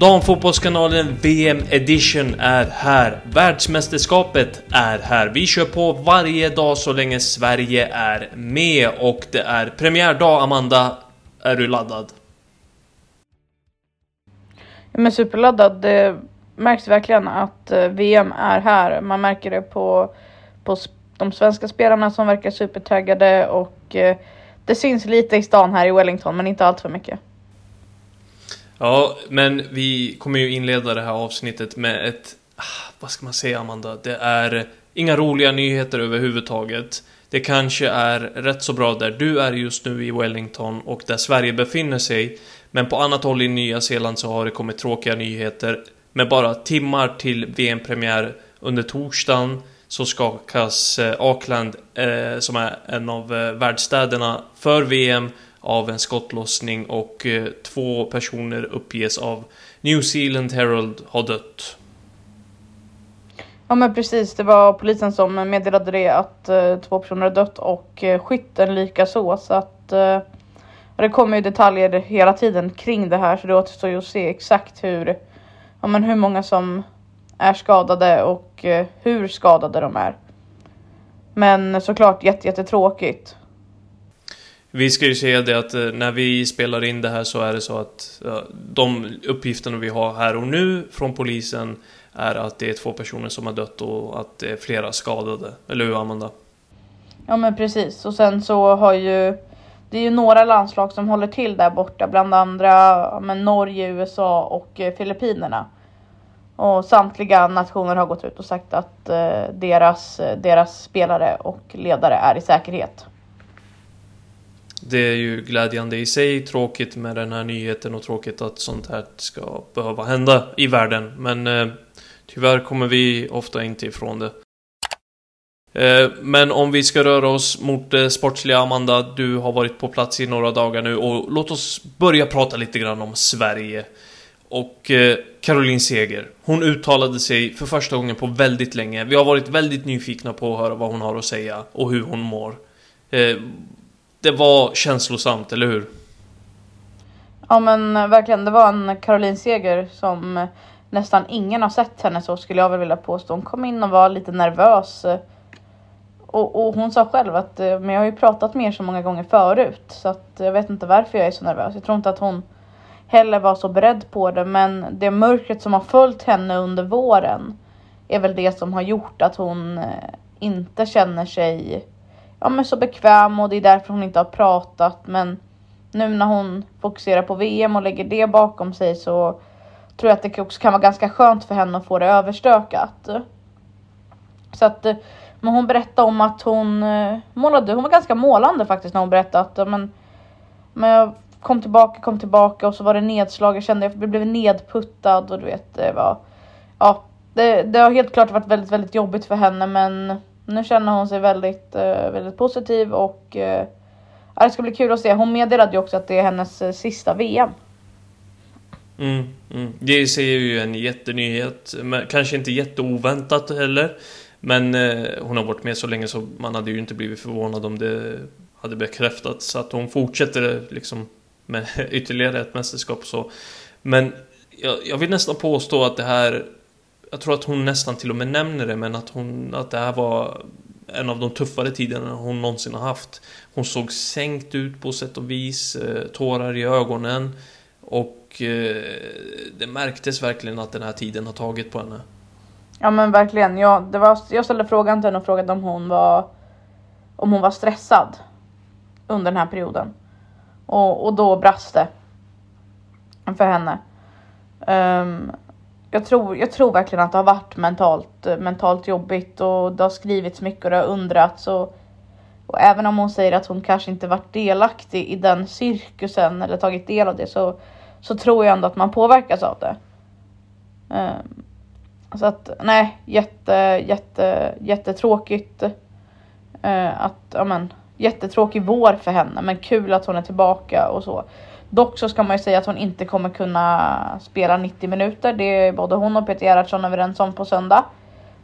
Damfotbollskanalen VM Edition är här. Världsmästerskapet är här. Vi kör på varje dag så länge Sverige är med och det är premiärdag. Amanda, är du laddad? Ja, men superladdad. Det märks verkligen att eh, VM är här. Man märker det på, på de svenska spelarna som verkar supertaggade och eh, det syns lite i stan här i Wellington, men inte allt för mycket. Ja, men vi kommer ju inleda det här avsnittet med ett... Ah, vad ska man säga, Amanda? Det är inga roliga nyheter överhuvudtaget. Det kanske är rätt så bra där du är just nu i Wellington och där Sverige befinner sig. Men på annat håll i Nya Zeeland så har det kommit tråkiga nyheter. Med bara timmar till VM-premiär under torsdagen så skakas eh, Auckland, eh, som är en av eh, världsstäderna för VM, av en skottlossning och eh, två personer uppges av New Zealand Herald ha dött. Ja men precis, det var polisen som meddelade det att eh, två personer har dött och eh, skytten lika så så att eh, det kommer ju detaljer hela tiden kring det här så det återstår ju att se exakt hur, ja, men hur många som är skadade och eh, hur skadade de är. Men såklart jätte, jättetråkigt. Vi ska ju säga det att eh, när vi spelar in det här så är det så att de uppgifterna vi har här och nu från polisen är att det är två personer som har dött och att det är flera skadade. Eller hur Amanda? Ja men precis och sen så har ju det är ju några landslag som håller till där borta, bland andra men Norge, USA och eh, Filippinerna. Och samtliga nationer har gått ut och sagt att eh, deras, eh, deras spelare och ledare är i säkerhet. Det är ju glädjande i sig, tråkigt med den här nyheten och tråkigt att sånt här ska behöva hända i världen. Men eh, tyvärr kommer vi ofta inte ifrån det. Eh, men om vi ska röra oss mot det sportsliga, Amanda, du har varit på plats i några dagar nu och låt oss börja prata lite grann om Sverige. Och eh, Caroline Seger, hon uttalade sig för första gången på väldigt länge. Vi har varit väldigt nyfikna på att höra vad hon har att säga och hur hon mår. Eh, det var känslosamt, eller hur? Ja men eh, verkligen, det var en Caroline Seger som eh, nästan ingen har sett henne så skulle jag väl vilja påstå. Hon kom in och var lite nervös. Eh, och, och hon sa själv att men jag har ju pratat med er så många gånger förut så att jag vet inte varför jag är så nervös. Jag tror inte att hon heller var så beredd på det men det mörkret som har följt henne under våren är väl det som har gjort att hon inte känner sig ja, men så bekväm och det är därför hon inte har pratat. Men nu när hon fokuserar på VM och lägger det bakom sig så tror jag att det också kan vara ganska skönt för henne att få det överstökat. Så att eh, men hon berättade om att hon eh, målade, hon var ganska målande faktiskt när hon berättade att men, men jag kom tillbaka, kom tillbaka och så var det nedslag, jag kände att jag blev nedputtad och du vet det var ja, det, det har helt klart varit väldigt, väldigt jobbigt för henne men nu känner hon sig väldigt, eh, väldigt positiv och eh, ja, det ska bli kul att se. Hon meddelade ju också att det är hennes eh, sista VM. Mm, mm. Det ser ju en jättenyhet. Men kanske inte jätteoväntat heller. Men eh, hon har varit med så länge så man hade ju inte blivit förvånad om det hade bekräftats. Så att hon fortsätter liksom med ytterligare ett mästerskap så. Men jag, jag vill nästan påstå att det här jag tror att hon nästan till och med nämner det, men att, hon, att det här var en av de tuffare tiderna hon någonsin har haft. Hon såg sänkt ut på sätt och vis, eh, tårar i ögonen och eh, det märktes verkligen att den här tiden har tagit på henne. Ja men verkligen. Jag, det var, jag ställde frågan till henne och frågade om hon var om hon var stressad under den här perioden. Och, och då brast det för henne. Um, jag, tror, jag tror verkligen att det har varit mentalt, eh, mentalt jobbigt och det har skrivits mycket och det har undrats. Och, och även om hon säger att hon kanske inte varit delaktig i den cirkusen eller tagit del av det så, så tror jag ändå att man påverkas av det. Um, så att nej, jätte, jätte, jättetråkigt. Uh, att, amen, jättetråkig vår för henne men kul att hon är tillbaka och så. Dock så ska man ju säga att hon inte kommer kunna spela 90 minuter. Det är både hon och Peter Gerhardsson överens om på söndag.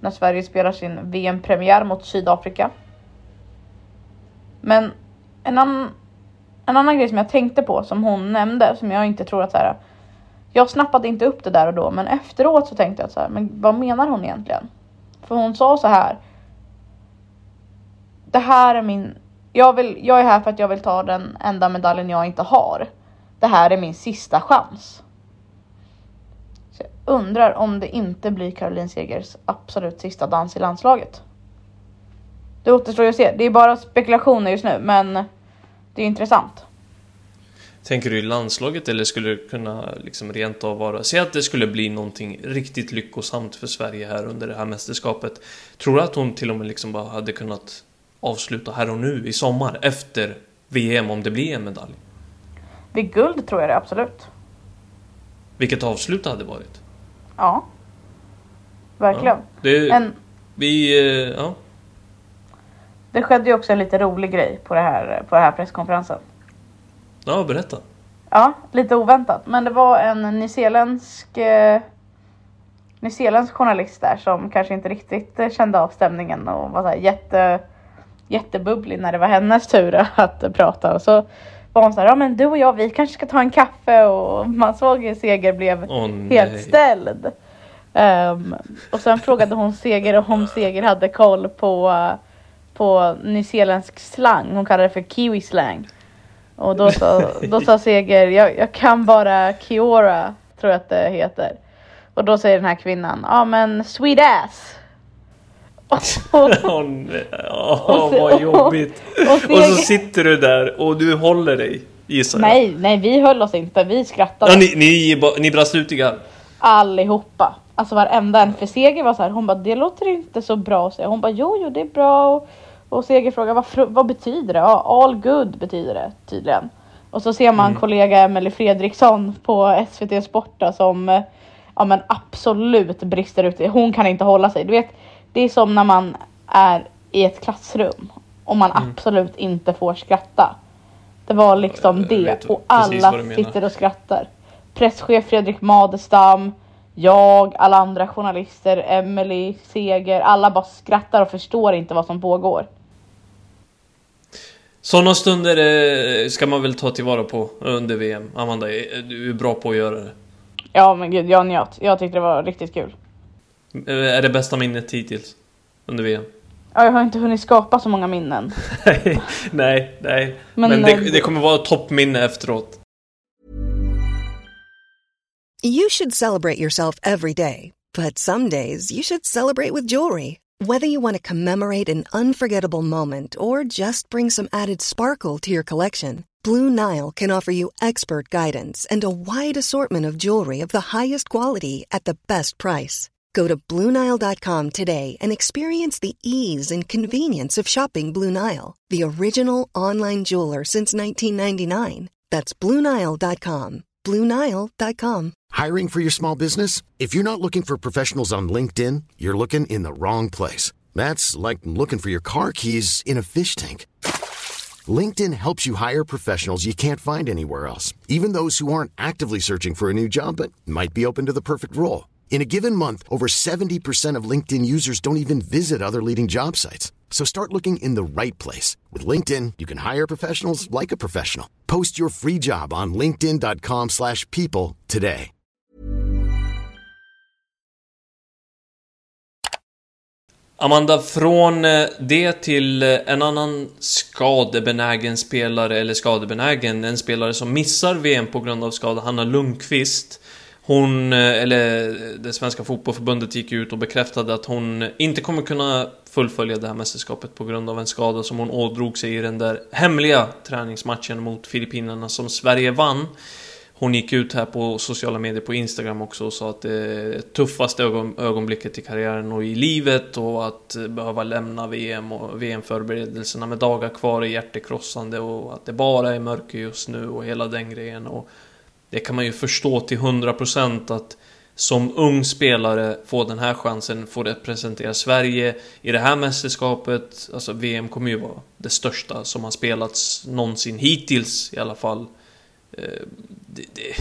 När Sverige spelar sin VM-premiär mot Sydafrika. Men en annan, en annan grej som jag tänkte på som hon nämnde som jag inte tror att så här. Jag snappade inte upp det där och då men efteråt så tänkte jag så här, men vad menar hon egentligen? För hon sa så här. Det här är min jag, vill, jag är här för att jag vill ta den enda medaljen jag inte har det här är min sista chans. Så jag undrar om det inte blir Caroline Segers absolut sista dans i landslaget. Det återstår ju att se. Det är bara spekulationer just nu, men det är intressant. Tänker du i landslaget eller skulle det kunna liksom rent av vara... Säg att det skulle bli någonting riktigt lyckosamt för Sverige här under det här mästerskapet. Tror du att hon till och med liksom bara hade kunnat avsluta här och nu i sommar efter VM om det blir en medalj? Vid guld tror jag det absolut. Vilket avslut det hade varit. Ja. Verkligen. Ja, det, en, vi, eh, ja. Det skedde ju också en lite rolig grej på, det här, på den här presskonferensen. Ja, berätta. Ja, lite oväntat. Men det var en nyzeeländsk eh, nyzeeländsk journalist där som kanske inte riktigt kände av stämningen och var så jätte, jättebubblig när det var hennes tur att prata. Och så var hon såhär, ja men du och jag vi kanske ska ta en kaffe och man såg hur Seger blev oh, helt ställd. Um, och sen frågade hon Seger om Seger hade koll på, på nyzeeländsk slang. Hon kallade det för kiwi slang. Och då sa, då sa Seger, jag, jag kan bara Kiora, tror jag att det heter. Och då säger den här kvinnan, ja men sweet ass. Åh, oh, vad jobbigt. Och, så sitter du där och du håller dig, gissar jag. Nej, nej, vi höll oss inte. Vi skrattade. Ja, ni, ni, ni brast ut i garv? Allihopa. Alltså varenda en. För Seger var så här, hon bara, det låter inte så bra. Så hon bara, jo, jo, det är bra. Och, och Seger frågar, vad, vad betyder det? Ja, all good betyder det tydligen. Och så ser man mm. kollega Emelie Fredriksson på SVT Sport som ja, men absolut brister ut. Hon kan inte hålla sig. Du vet, det är som när man är i ett klassrum och man mm. absolut inte får skratta. Det var liksom det och alla sitter och skrattar. Presschef Fredrik Madestam, jag, alla andra journalister, Emily, Seger, alla bara skrattar och förstår inte vad som pågår. Sådana stunder eh, ska man väl ta tillvara på under VM. Amanda, du är bra på att göra det. Ja men gud, jag njöt. Jag tyckte det var riktigt kul. Eh, är det bästa minnet hittills? Under VM? Ja, jag har inte hunnit skapa så många minnen. nej, nej. Men, Men det, det kommer vara toppminne efteråt. You should celebrate yourself every day. But some days you should celebrate with jewelry. Whether you want to commemorate an unforgettable moment or just bring some added sparkle to your collection. Blue Nile can offer you expert guidance and a wide assortment of jewelry of the highest quality at the best price. Go to Bluenile.com today and experience the ease and convenience of shopping Blue Nile, the original online jeweler since 1999. That's Bluenile.com. Bluenile.com. Hiring for your small business? If you're not looking for professionals on LinkedIn, you're looking in the wrong place. That's like looking for your car keys in a fish tank. LinkedIn helps you hire professionals you can't find anywhere else, even those who aren't actively searching for a new job but might be open to the perfect role. In a given month, over 70% of LinkedIn users don't even visit other leading job sites. So start looking in the right place. With LinkedIn, you can hire professionals like a professional. Post your free job on linkedin.com/people slash people today. Amanda, från eh, det till eh, en annan skadebenägen spelare, eller skadebenägen, en spelare som missar VM på grund av skada, Hanna Lundqvist. Hon, eh, eller eh, det svenska fotbollförbundet gick ut och bekräftade att hon inte kommer kunna fullfölja det här mästerskapet på grund av en skada som hon ådrog sig i den där hemliga träningsmatchen mot Filippinerna som Sverige vann. Hon gick ut här på sociala medier på Instagram också och sa att det är tuffaste ögon, ögonblicket i karriären och i livet och att behöva lämna VM och VM-förberedelserna med dagar kvar är hjärtekrossande och att det bara är mörker just nu och hela den grejen och det kan man ju förstå till 100% att som ung spelare få den här chansen, få representera Sverige i det här mästerskapet. Alltså VM kommer ju vara det största som har spelats någonsin hittills i alla fall. Eh, det, det,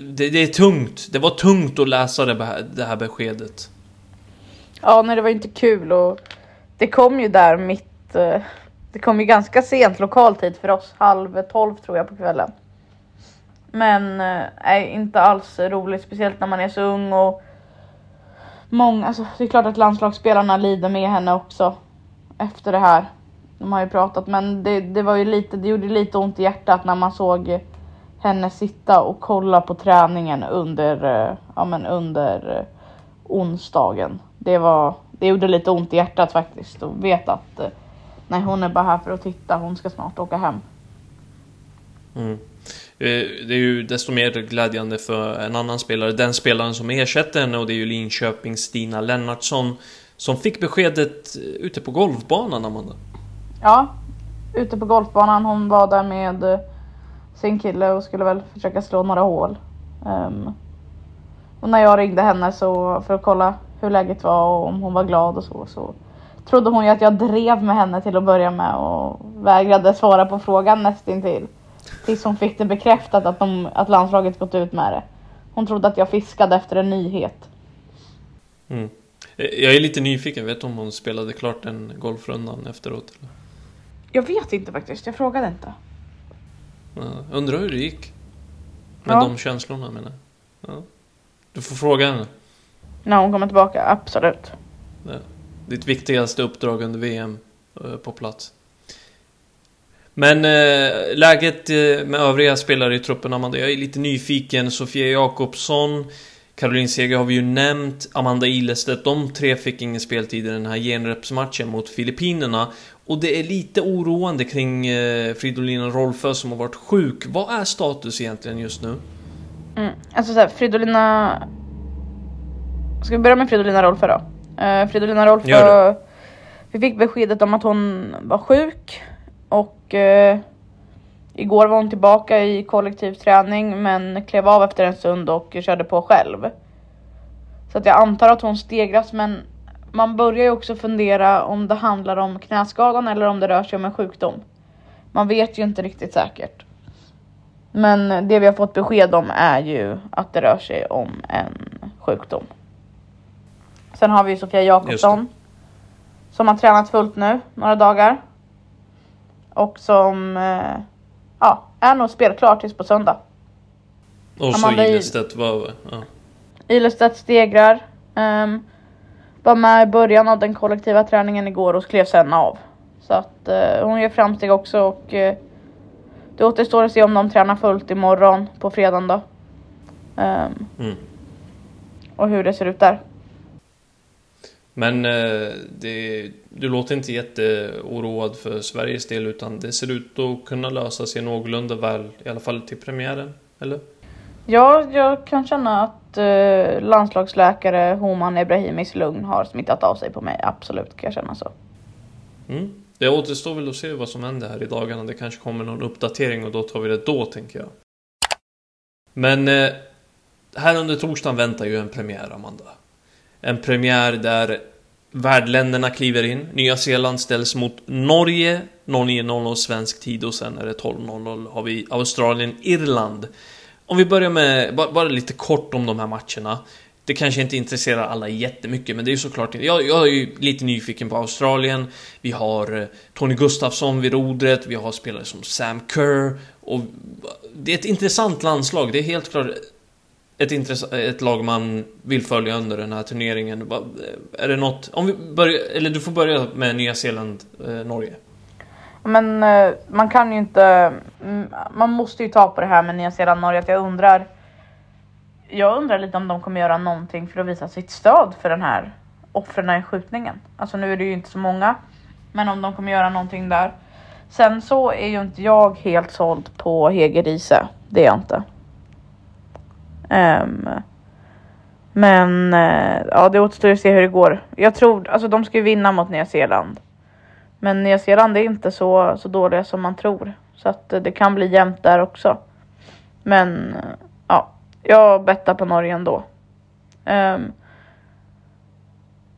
det, det är tungt. Det var tungt att läsa det, här- det här beskedet. Ja, nej det var inte kul och det kom ju där mitt. Eh, det kom ju ganska sent lokal tid för oss, halv tolv tror jag på kvällen. Men eh, inte alls roligt, speciellt när man är så ung och många, alltså det är klart att landslagsspelarna lider med henne också efter det här. De har ju pratat, men det, det var ju lite, det gjorde lite ont i hjärtat när man såg henne sitta och kolla på träningen under, eh, ja men under eh, onsdagen. Det var, det gjorde lite ont i hjärtat faktiskt och veta att eh, nej hon är bara här för att titta, hon ska snart åka hem. Mm. Eh, det är ju desto mer glädjande för en annan spelare. Den spelaren som ersätter henne och det är ju Linköpings Stina Lennartsson. Som fick beskedet eh, ute på golfbanan, Amanda. Ja, ute på golfbanan. Hon var där med eh, sin kille och skulle väl försöka slå några hål. Ehm, och när jag ringde henne så för att kolla hur läget var och om hon var glad och så, så trodde hon ju att jag drev med henne till att börja med och vägrade svara på frågan nästintill. Tills hon fick det bekräftat att, de, att landslaget gått ut med det. Hon trodde att jag fiskade efter en nyhet. Mm. Jag är lite nyfiken, vet du om hon spelade klart den golfrundan efteråt? Eller? Jag vet inte faktiskt, jag frågade inte. Ja, undrar hur det gick? Med Ja. de känslorna menar jag. Ja. Du får fråga henne. När hon kommer tillbaka, absolut. Ja. Ditt viktigaste uppdrag under VM eh, på plats. Men eh, läget eh, med övriga spelare i truppen, Amanda, jag är lite nyfiken. Sofia Jakobsson, Caroline Seger har vi ju nämnt, Amanda Ilestedt, de tre fick ingen speltid i den här genrepsmatchen mot Filippinerna. Och det är lite oroande kring eh, Fridolina Rolfö som har varit sjuk. Vad är status egentligen just nu? Mm. Alltså såhär, Fridolina... Ska vi börja med Fridolina Rolfö då? Uh, Fridolina Rolfö... Vi fick beskedet om att hon var sjuk och eh, igår var hon tillbaka i kollektiv träning men klev av efter en stund och körde på själv. Så att jag antar att hon stegras men man börjar ju också fundera om det handlar om knäskadan eller om det rör sig om en sjukdom. Man vet ju inte riktigt säkert. Men det vi har fått besked om är ju att det rör sig om en sjukdom. Sen har vi Sofia Jakobsson. Som har tränat fullt nu några dagar. Och som eh, ja, är nog spelklar tills på söndag. Och så Ilestedt var... Ja. Ilestedt stegrar. ehm, var med i början av den kollektiva träningen igår och klev sen av. Så att eh, hon gör framsteg också och eh, det återstår att se om de tränar fullt imorgon på fredagen då. Ehm, Mm. och hur det ser ut där. Men eh, det, du låter inte jätteoroad för Sveriges del utan det ser ut att kunna lösa sig någorlunda väl, i alla fall till premiären, eller? Ja, jag kan känna att eh, landslagsläkare Homan Ebrahimis lugn har smittat av sig på mig. Absolut kan jag känna så. Mm. Det återstår väl att se vad som händer här i dagarna. Det kanske kommer någon uppdatering och då tar vi det då, tänker jag. Men eh, här under torsdagen väntar ju en premiär, Amanda. En premiär där Värdländerna kliver in. Nya Zeeland ställs mot Norge 09.00 svensk tid och sen är det 12.00 har vi Australien, Irland. Om vi börjar med, bara, lite kort om de här matcherna. Det kanske inte intresserar alla jättemycket, men det är ju såklart jag, jag är ju lite nyfiken på Australien. Vi har eh, Tony Gustafsson vid rodret, vi har spelare som Sam Kerr. Och eh, det är ett intressant landslag, det är helt klart ett, ett lag man vill följa under den här turneringen. Är det något... Om vi börjar... Eller du får börja med Nya Zeeland, eh, Norge. Men eh, man kan ju inte... Mm, man måste ju ta på det här med Nya Zeeland, Norge. Att jag undrar... Jag undrar lite om de kommer göra någonting för att visa sitt stöd för den här offren i skjutningen. Alltså nu är det ju inte så många. Men om de kommer göra någonting där. Sen så är ju inte jag helt såld på Hegerise. Det är jag inte. Um, men uh, ja, det återstår att se hur det går. Jag tror, alltså de ska ju vinna mot Nya Zeeland. Men Nya Zeeland är inte så, så dåliga som man tror. Så att uh, det kan bli jämnt där också. Men eh, ja, jag bettar på Norge ändå. Um,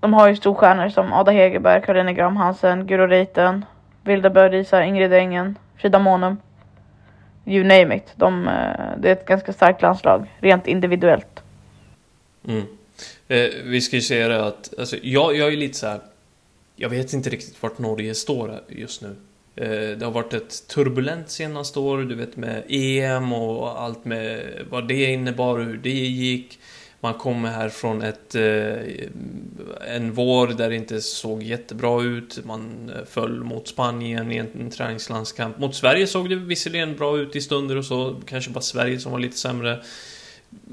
de har ju storstjärnor som Ada Hegerberg, Karolina Gram Hansen, Guro Reiten, Vilda Börisa, Ingrid Engen, Frida Månum you name it. De, eh, det är ett ganska starkt landslag, rent individuellt. Mm. Eh, vi ska ju säga det att, alltså, jag, jag är lite så här. Jag vet inte riktigt vart Norge står just nu. Eh, det har varit ett turbulent senaste år, du vet med EM och allt med vad det innebar och hur det gick. Man kommer här från ett, eh, en vår där det inte såg jättebra ut. Man eh, föll mot Spanien i en träningslandskamp. Mot Sverige såg det visserligen bra ut i stunder och så. Kanske bara Sverige som var lite sämre.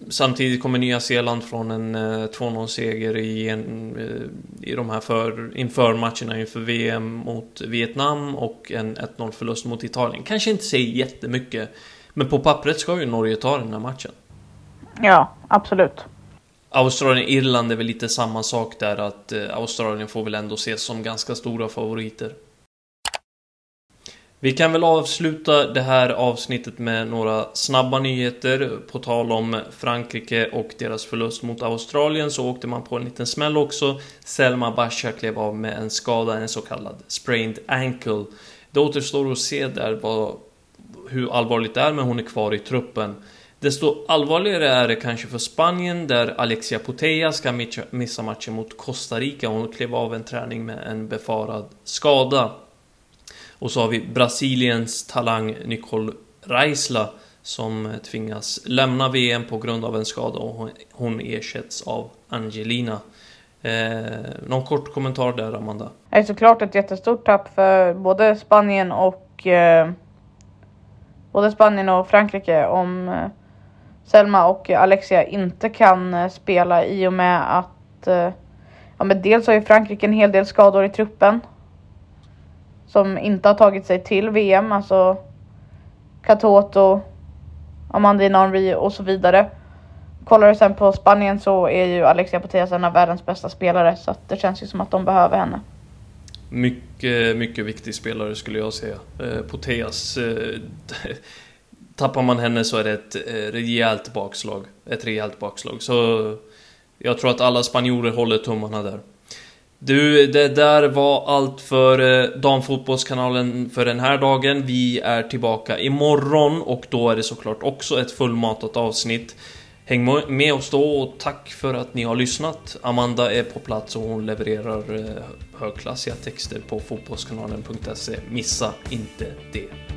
Samtidigt kommer Nya Zeeland från en eh, 2-0-seger i, en, eh, i de här för, inför matcherna inför VM mot Vietnam och en 1-0-förlust mot Italien. Kanske inte säger jättemycket, men på pappret ska ju Norge ta den här matchen. Ja, absolut. Australien-Irland är väl lite samma sak där att eh, Australien får väl ändå ses som ganska stora favoriter. Vi kan väl avsluta det här avsnittet med några snabba nyheter. På tal om Frankrike och deras förlust mot Australien så åkte man på en liten smäll också. Selma Basha klev av med en skada, en så kallad sprained ankle. Det återstår att se där vad, hur allvarligt det är, men hon är kvar i truppen. Desto allvarligare är det kanske för Spanien där Alexia Putella ska missa matchen mot Costa Rica. Hon klev av en träning med en befarad skada. Och så har vi Brasiliens talang Nicole Reisla som tvingas lämna VM på grund av en skada och hon ersätts av Angelina. Eh, någon kort kommentar där Amanda? Det är såklart ett jättestort tapp för både Spanien och eh, både Spanien och Frankrike om eh, Selma och Alexia inte kan eh, spela i och med att eh, ja, men dels har ju Frankrike en hel del skador i truppen. Som inte har tagit sig till VM, alltså Katoto, Amandine Henry och så vidare. Kollar du sen på Spanien så är ju Alexia Putellas en av världens bästa spelare så att det känns ju som att de behöver henne. Mycket, mycket viktig spelare skulle jag säga. Eh, Putellas eh, tappar man henne så är det ett eh, rejält bakslag. Ett rejält bakslag. Så jag tror att alla spanjorer håller tummarna där. Du, det där var allt för eh, Damfotbollskanalen för den här dagen. Vi är tillbaka imorgon och då är det såklart också ett fullmatat avsnitt. Häng med oss då och tack för att ni har lyssnat. Amanda är på plats och hon levererar eh, högklassiga texter på fotbollskanalen.se. Missa inte det.